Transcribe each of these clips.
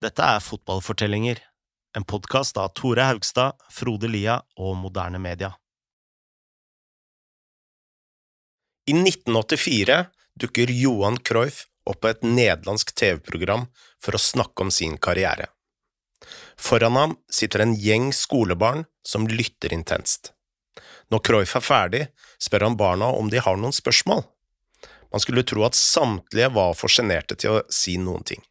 Dette er Fotballfortellinger, en podkast av Tore Haugstad, Frode Lia og Moderne Media. I 1984 dukker Johan Cruyff opp på et nederlandsk TV-program for å snakke om sin karriere. Foran ham sitter en gjeng skolebarn som lytter intenst. Når Cruyff er ferdig, spør han barna om de har noen spørsmål. Man skulle tro at samtlige var for sjenerte til å si noen ting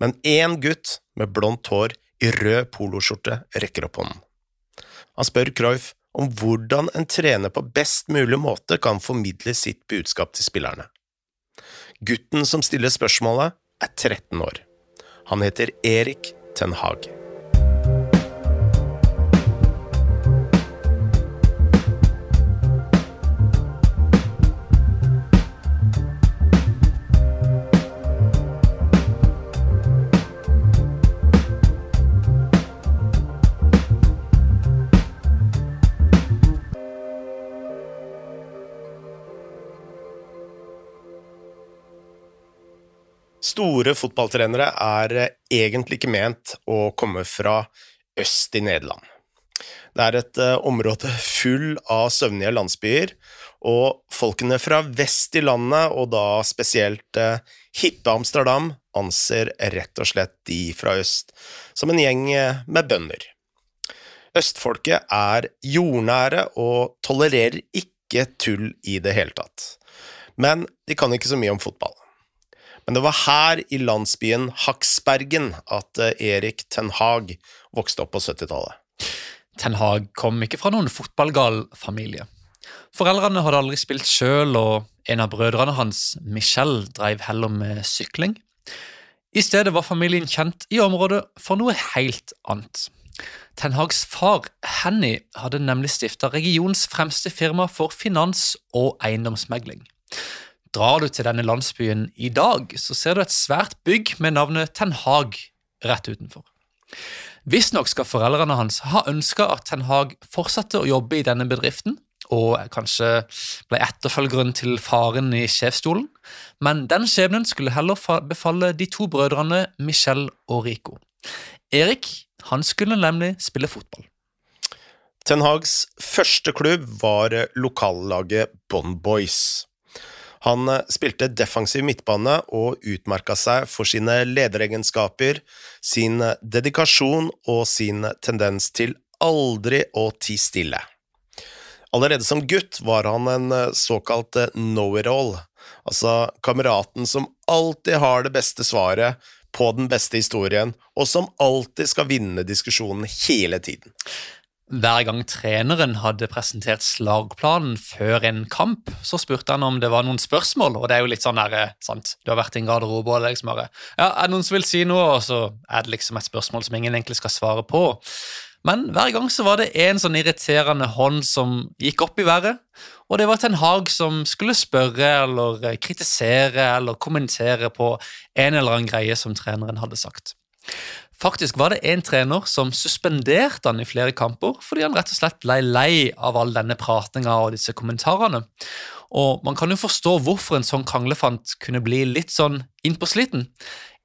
men én gutt med blondt hår i rød poloskjorte rekker opp hånden. Han spør Cruyff om hvordan en trener på best mulig måte kan formidle sitt budskap til spillerne. Gutten som stiller spørsmålet, er 13 år. Han heter Erik Ten Hag. Store fotballtrenere er eh, egentlig ikke ment å komme fra øst i Nederland. Det er et uh, område full av søvnige landsbyer, og folkene fra vest i landet, og da spesielt hippe Amsterdam, anser rett og slett de fra øst som en gjeng med bønder. Østfolket er jordnære og tolererer ikke tull i det hele tatt. Men de kan ikke så mye om fotball. Men det var her i landsbyen Haksbergen at eh, Erik Ten Hag vokste opp på 70-tallet. Ten Hag kom ikke fra noen fotballgal familie. Foreldrene hadde aldri spilt sjøl, og en av brødrene hans, Michel, drev heller med sykling. I stedet var familien kjent i området for noe helt annet. Ten Hags far, Henny, hadde nemlig stifta regionens fremste firma for finans- og eiendomsmegling. Drar du til denne landsbyen i dag, så ser du et svært bygg med navnet Ten Hag rett utenfor. Visstnok skal foreldrene hans ha ønska at Ten Hag fortsatte å jobbe i denne bedriften, og kanskje ble etterfølgeren til faren i sjefsstolen, men den skjebnen skulle heller befalle de to brødrene Michel og Rico. Erik han skulle nemlig spille fotball. Ten Hags første klubb var lokallaget Bon Boys. Han eh, spilte defensiv midtbane og utmerka seg for sine lederegenskaper, sin eh, dedikasjon og sin tendens til aldri å ti stille. Allerede som gutt var han en eh, såkalt know-it-all, altså kameraten som alltid har det beste svaret på den beste historien, og som alltid skal vinne diskusjonen hele tiden. Hver gang treneren hadde presentert slagplanen før en kamp, så spurte han om det var noen spørsmål, og det er jo litt sånn der, eh, sant, du har vært i en garderobe, og det liksom bare Ja, er det noen som vil si noe? Og så er det liksom et spørsmål som ingen egentlig skal svare på. Men hver gang så var det en sånn irriterende hånd som gikk opp i været, og det var Ten Hag som skulle spørre eller eh, kritisere eller kommentere på en eller annen greie som treneren hadde sagt. Faktisk var det en trener som suspenderte han i flere kamper fordi han rett og slett ble lei av all denne pratinga og disse kommentarene. Og man kan jo forstå hvorfor en sånn kranglefant kunne bli litt sånn innpåsliten.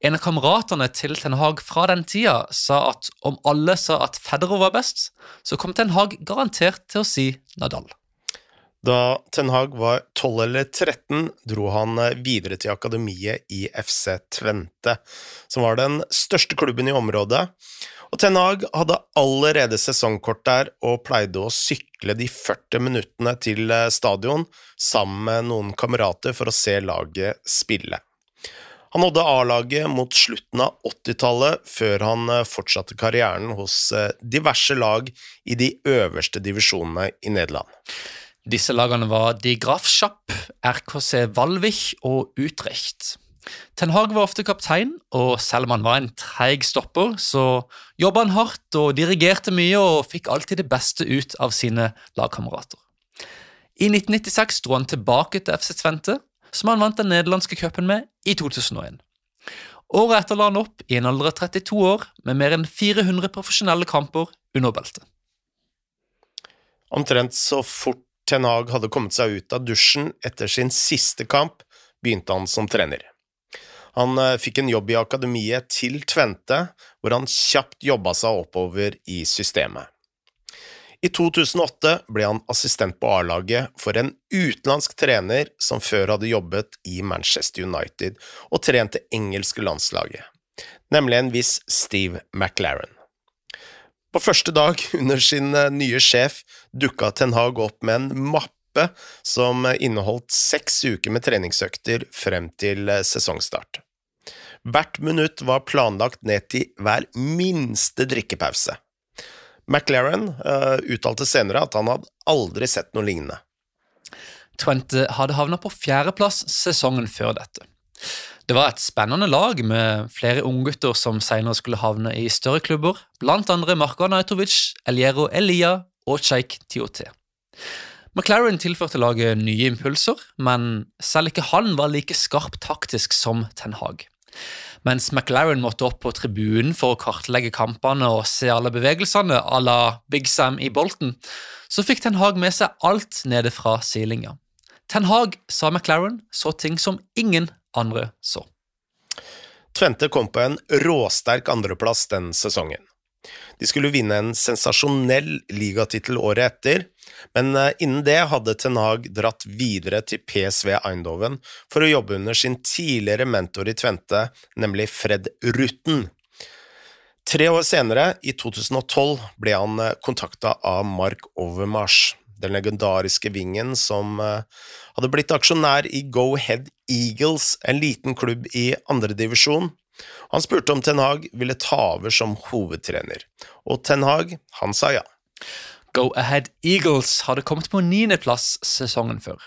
En av kameratene til Ten Hag fra den tida sa at om alle sa at Federer var best, så kom Ten Hag garantert til å si Nadal. Da Ten Hag var 12 eller 13, dro han eh, videre til akademiet i FC Tvente, som var den største klubben i området. Og Ten Hag hadde allerede sesongkort der og pleide å sykle de 40 minuttene til eh, stadion sammen med noen kamerater for å se laget spille. Han nådde A-laget mot slutten av 80-tallet, før han eh, fortsatte karrieren hos diverse lag i de øverste divisjonene i Nederland. Disse lagene var De Grafschapp, RKC Valvich og Utrecht. Ten Hag var ofte kaptein, og selv om han var en treig stopper, så jobba han hardt og dirigerte mye og fikk alltid det beste ut av sine lagkamerater. I 1996 dro han tilbake til FC Tvente, som han vant den nederlandske cupen med i 2001. Året etter la han opp i en alder av 32 år med mer enn 400 profesjonelle kamper under beltet. Omtrent så fort Ten Hag hadde kommet seg ut av dusjen etter sin siste kamp, begynte han som trener. Han eh, fikk en jobb i akademiet til Tvente, hvor han kjapt jobba seg oppover i systemet. I 2008 ble han assistent på A-laget for en utenlandsk trener som før hadde jobbet i Manchester United og trent det engelske landslaget, nemlig en viss Steve McLaren. På første dag under sin eh, nye sjef dukka Ten Hag opp med en mappe som inneholdt seks uker med treningsøkter frem til eh, sesongstart. Hvert minutt var planlagt ned til hver minste drikkepause. McLaren uh, uttalte senere at han hadde aldri sett noe lignende. Twente hadde havna på fjerdeplass sesongen før dette. Det var et spennende lag med flere unggutter som senere skulle havne i større klubber, blant andre Marko Anajtovic, Eliero Elia og Cheik Tioté. McLaren tilførte laget nye impulser, men selv ikke han var like skarp taktisk som Ten Hag. Mens McLaren måtte opp på tribunen for å kartlegge kampene og se alle bevegelsene à la Big Sam i Bolten, så fikk Ten Hag med seg alt nede fra sidelinja. Ten Hag sa McLaren så ting som ingen andre så. Tvente kom på en råsterk andreplass den sesongen. De skulle vinne en sensasjonell ligatittel året etter, men eh, innen det hadde Ten Hag dratt videre til PSV Eindhoven for å jobbe under sin tidligere mentor i Tvente, nemlig Fred Rutten. Tre år senere, i 2012, ble han eh, kontakta av Mark Overmars, den legendariske vingen som eh, hadde blitt aksjonær i Go Head Eagles, en liten klubb i andredivisjon, han spurte om Ten Hag ville ta over som hovedtrener, og Ten Hag, han sa ja. Go Ahead Eagles hadde kommet på niendeplass sesongen før.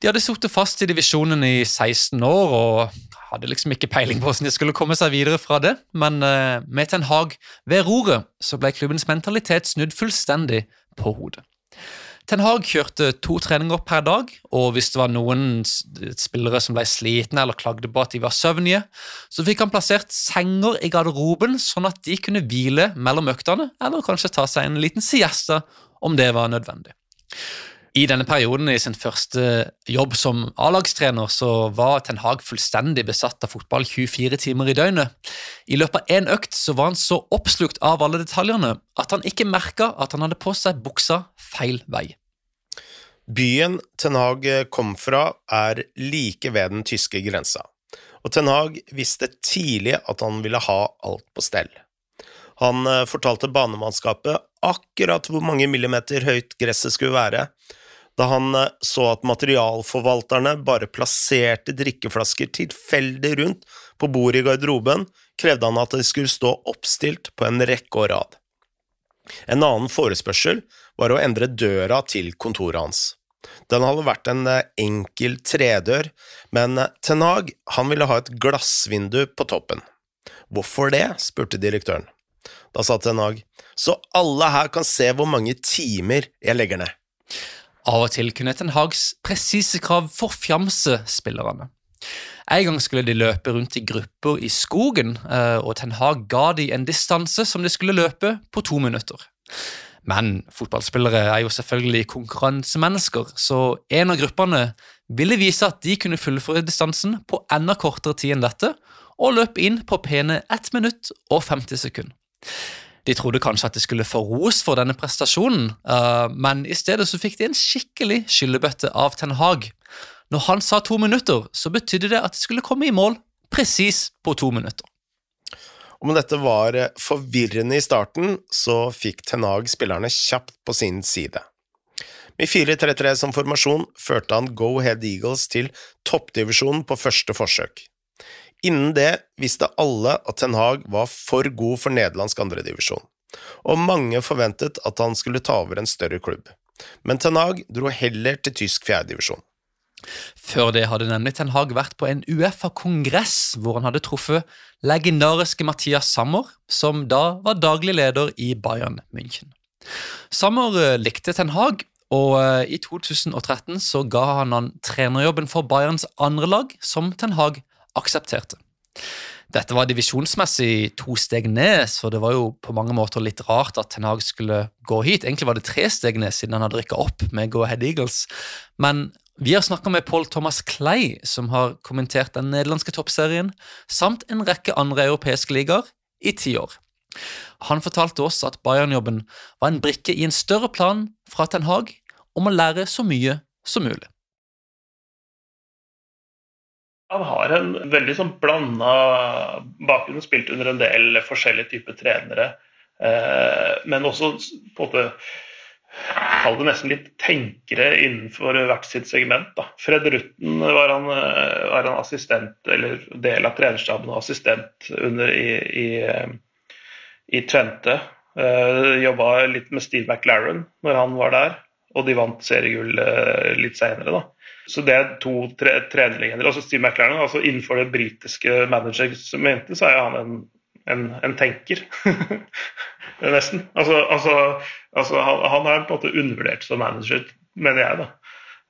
De hadde sittet fast i divisjonen i 16 år og hadde liksom ikke peiling på hvordan de skulle komme seg videre fra det, men eh, med Ten Hag ved roret så ble klubbens mentalitet snudd fullstendig på hodet. Ten Hag kjørte to treninger per dag, og hvis det var noen spillere som ble slitne eller klagde på at de var søvnige, så fikk han plassert senger i garderoben, sånn at de kunne hvile mellom øktene, eller kanskje ta seg en liten siesta om det var nødvendig. I denne perioden, i sin første jobb som A-lagstrener, så var Ten Hag fullstendig besatt av fotball 24 timer i døgnet. I løpet av én økt så var han så oppslukt av alle detaljene at han ikke merka at han hadde på seg buksa feil vei. Byen Ten Hag kom fra, er like ved den tyske grensa, og Ten Hag visste tidlig at han ville ha alt på stell. Han eh, fortalte banemannskapet akkurat hvor mange millimeter høyt gresset skulle være, da han eh, så at materialforvalterne bare plasserte drikkeflasker tilfeldig rundt på bordet i garderoben, krevde han at de skulle stå oppstilt på en rekke og rad. En annen forespørsel var å endre døra til kontoret hans. Den hadde vært en eh, enkel tredør, men eh, Tenag han ville ha et glassvindu på toppen. Hvorfor det? spurte direktøren. Da sa Tenag, så alle her kan se hvor mange timer jeg legger ned. Av og til kunne Ten Hags presise krav forfjamse spillerne. En gang skulle de løpe rundt i grupper i skogen, eh, og Ten Hag ga de en distanse som de skulle løpe på to minutter. Men fotballspillere er jo selvfølgelig konkurransemennesker, så en av gruppene ville vise at de kunne fullføre distansen på enda kortere tid enn dette, og løpe inn på pene 1 minutt og 50 sekunder. De trodde kanskje at de skulle få ros for denne prestasjonen, uh, men i stedet så fikk de en skikkelig skyllebøtte av Ten Hag. Når han sa to minutter, så betydde det at de skulle komme i mål presis på to minutter. Om dette var forvirrende i starten, så fikk Ten Hag spillerne kjapt på sin side. Med 4-3-3 som formasjon førte han Go Head Eagles til toppdivisjonen på første forsøk. Innen det visste alle at Ten Hag var for god for nederlandsk andredivisjon, og mange forventet at han skulle ta over en større klubb. Men Ten Hag dro heller til tysk fjerdedivisjon. Før det hadde nemlig Ten Hag vært på en Uefa-kongress hvor han hadde truffet legendariske Mathias Sammer, som da var daglig leder i Bayern München. Sammer eh, likte Ten Hag, og eh, i 2013 så ga han han trenerjobben for Bayerns andre lag, som Ten Hag aksepterte. Dette var divisjonsmessig to steg ned, så det var jo på mange måter litt rart at Ten Hag skulle gå hit. Egentlig var det tre steg ned, siden han hadde rykka opp med Go Ahead Eagles. Men Vi har snakka med Paul Thomas Clay, som har kommentert den nederlandske toppserien, samt en rekke andre europeiske ligaer, i ti år. Han fortalte oss at Bayern-jobben var en brikke i en større plan fra Ten Hag om å lære så mye som mulig. Han har en veldig sånn blanda bakgrunn, spilt under en del forskjellige typer trenere. Eh, men også på en måte Kall det nesten litt tenkere innenfor hvert sitt segment. Da. Fred Rutten var han, eh, var han assistent, eller del av trenerstaben og assistent under i, i, i Trente. Uh, Jobba litt med Steve McLaren når han var der, og de vant seriegull uh, litt seinere. Så det er to tre. Altså Steve McLaren, altså innenfor det britiske managersegmentet, så er han en, en, en tenker. Nesten. Altså, altså, altså han, han, er på en måte undervurdert som manager, mener jeg, da.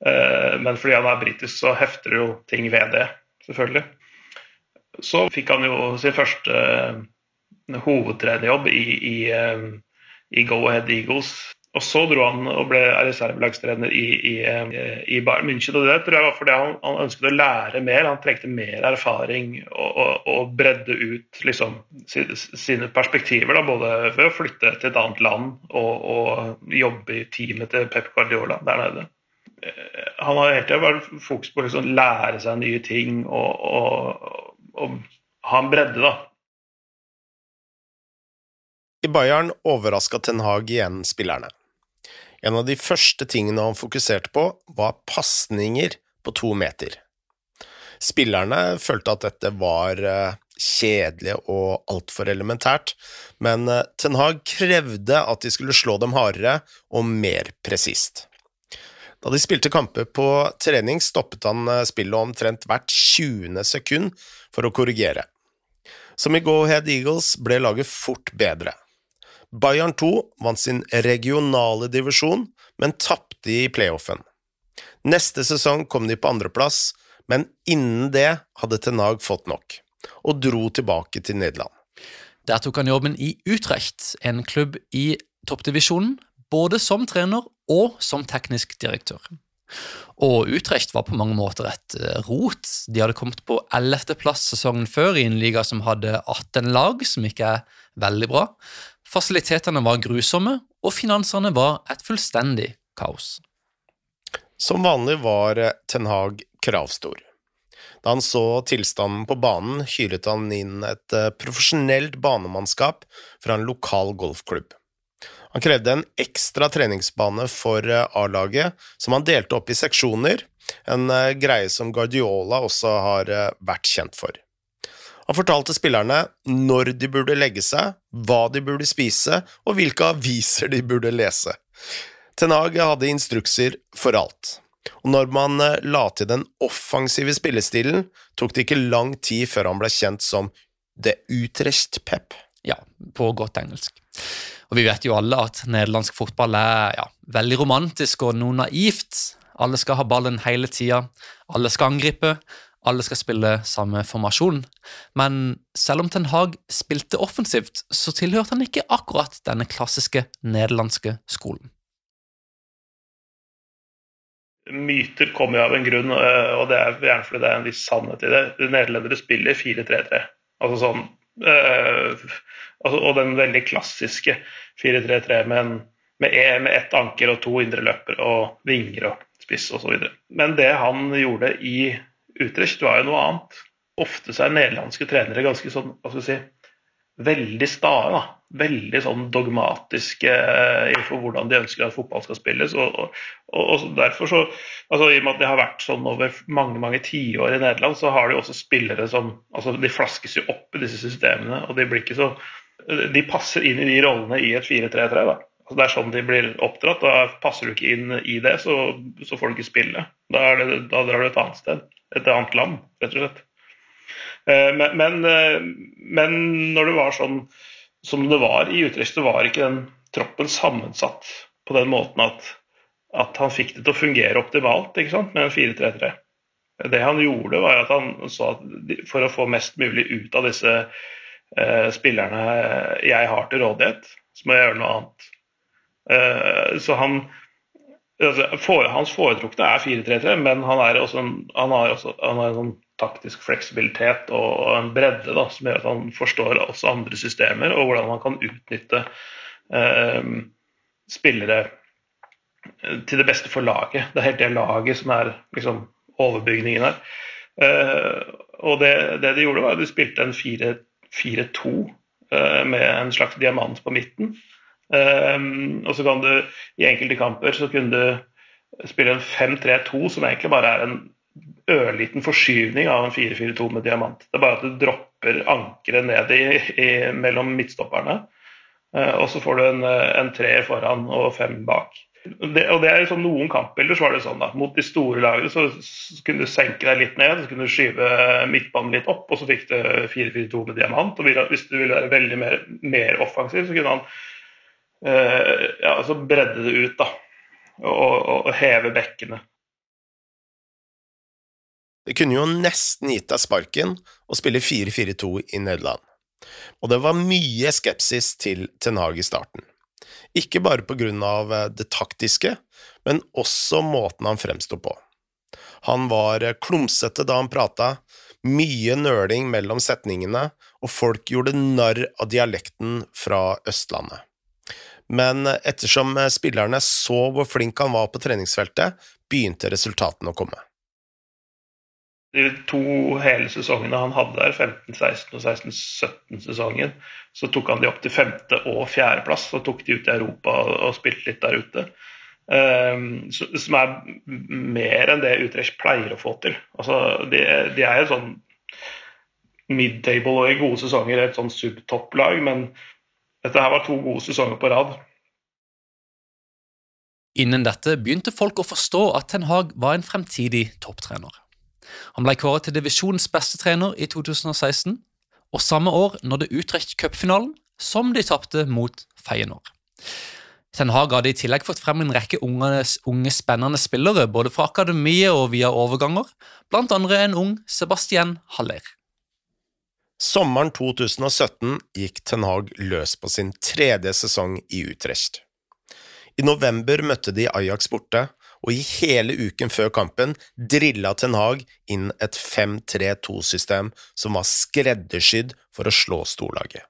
Uh, men fordi han er britisk, så hefter jo ting ved det, selvfølgelig. Så fikk han jo sin første uh, hovedtrenerjobb i, i, uh, i Go Ahead Eagles og så dro han og ble reservelagstrener i, i, i Bayern München. og Det tror jeg var fordi han, han, ønsket å lære mer. Han trengte mer erfaring og, og, og bredde ut liksom, sine perspektiver. Da, både ved å flytte til et annet land og, og jobbe i teamet til Pep Guardiola der nede. Eh, han har hele tida vært fokus på å liksom, lære seg nye ting og ha en bredde. da, i Bayern overraska Ten Hag igjen spillerne. En av de første tingene han fokuserte på, var pasninger på to meter. Spillerne følte at dette var eh, kjedelig og altfor elementært, men eh, Ten Hag krevde at de skulle slå dem hardere og mer presist. Da de spilte kamper på trening, stoppet han eh, spillet omtrent hvert 20. sekund for å korrigere. Som i Go Head Eagles ble laget fort bedre. Bayern 2 vant sin regionale divisjon, men tapte i playoffen. Neste sesong kom de på andreplass, men innen det hadde Tenag fått nok, og dro tilbake til Nederland. Der tok han jobben i Utrecht, en klubb i toppdivisjonen, både som trener og som teknisk direktør. Og Utrecht var på mange måter et eh, rot. De hadde kommet på 11.-plass sesongen før i en liga som hadde 18 lag, som ikke er veldig bra. Fasilitetene var grusomme, og finansene var et fullstendig kaos. Som vanlig var Ten Hag kravstor. Da han så tilstanden på banen, hyret han inn et eh, profesjonelt banemannskap fra en lokal golfklubb. Han krevde en ekstra treningsbane for eh, A-laget, som han delte opp i seksjoner, en eh, greie som Guardiola også har vært kjent for. Han fortalte spillerne når de burde legge seg, hva de burde spise, og hvilke aviser de burde lese. Tenag hadde instrukser for alt, og når man eh, la til den offensive spillestilen, tok det ikke lang tid før han ble kjent som The Utrecht Pep. Ja, på godt engelsk. Og vi vet jo alle at nederlandsk fotball er ja, veldig romantisk og noe naivt. Alle skal ha ballen hele tida, alle skal angripe, alle skal spille samme formasjon. Men selv om Ten Hag spilte offensivt, så tilhørte han ikke akkurat denne klassiske nederlandske skolen. Myter kommer jo av en grunn, eh, og det er gjerne fordi det er en viss sannhet i det. Nederlendere spiller 4-3-3. Altså sånn øh, Og den veldig klassiske 4-3-3 med, med, e, med ett anker og to indre løper og vinger og spiss osv. Men det han gjorde i Utrecht var jo noe annet. Ofte så er nederlandske trenere ganske sånn, hva skal vi si, veldig stae. da, Veldig sånn dogmatiske uh, for hvordan de ønsker at fotball skal spilles. og, og, og derfor så, altså I og med at det har vært sånn over mange mange tiår i Nederland, så har de også spillere som altså De flaskes jo opp i disse systemene. og De blir ikke så, de passer inn i de rollene i et 4-3-3. da, Altså det er sånn de blir oppdratt. Da passer du ikke inn i det, så, så får du ikke spille. Da, det, da, drar du et annet sted. Et annet land, rett og slett. Eh, men, men, eh, men, når det var sånn som det var i Utrecht, så var ikke den troppen sammensatt på den måten at, at han fikk det til å fungere optimalt med en 4-3-3. Det han gjorde, var at han så at for å få mest mulig ut av disse eh, spillerne jeg har til rådighet, så må jeg gjøre noe annet. Eh, så han altså, Hans foretrukne er 4-3-3, men han, er også en, han har også han har en sånn taktisk fleksibilitet og en bredde da, som gjør at han forstår også andre systemer, og hvordan man kan utnytte eh, spillere eh, til det beste for laget. Det er helt det laget som er liksom, overbygningen her. Eh, og det, det, de gjorde, var at de spilte en 4-2 eh, med en slags diamant på midten. Um, og så kan du i enkelte kamper så kunne du spille en 5-3-2, som egentlig bare er en ørliten forskyvning av en 4-4-2 med diamant. Det er bare at du dropper ankeret ned i, i, mellom midtstopperne. Uh, og så får du en, en treer foran og fem bak. Det, og det er liksom Noen kampbilder så var det sånn da, mot de store lagene så, kunne du senke deg litt ned, så kunne du skyve midtbanen litt opp, og så fikk du 4-4-2 med diamant. og Hvis du ville være veldig mer, mer offensiv, så kunne han Eh, ja, så bredde det ut da, og, og heve bekkene. Det kunne jo nesten gitt deg sparken å spille 4-4-2 i Nederland, og det var mye skepsis til Ten Hag i starten. Ikke bare på grunn av eh, det taktiske, men også måten han fremsto på. Han var eh, klumsete da han prata, mye nøling mellom setningene, og folk gjorde narr av dialekten fra Østlandet men ettersom spillerne så hvor flink han var på treningsfeltet, begynte resultatene å komme. De to hele sesongene han hadde der, 15-16 og 16-17-sesongen, så tok han de opp til femte- og fjerdeplass Så tok de ut i Europa og spilte litt der ute. Um, som er mer enn det Utrecht pleier å få til. Altså, de, er jo sånn mid-table og i gode sesonger et sånn subtopplag, men dette her var to gode sesonger på rad. Innen dette begynte folk å forstå at Ten Hag var en fremtidig topptrener. Han ble kåret til divisjonens beste trener i 2016, og samme år nådde Utrecht cupfinalen, som de tapte mot Feyenoord. Ten Hag hadde i tillegg fått frem en rekke unge, unge spennende spillere, både fra akademiet og via overganger, blant andre en ung Sebastian Haller. Sommeren 2017 gikk Ten Hag løs på sin tredje sesong i Utrecht. I november møtte de Ajax borte, og i hele uken før kampen drilla Ten Hag inn et 5-3-2-system som var skreddersydd for å slå storlaget.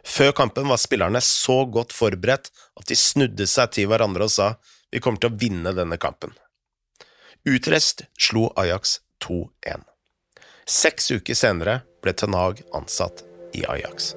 Før kampen var spillerne så godt forberedt at de snudde seg til hverandre og sa vi kommer til å vinne denne kampen. Utrecht slo Ajax 2-1. Seks uker senere ble Ten ansatt i Ajax.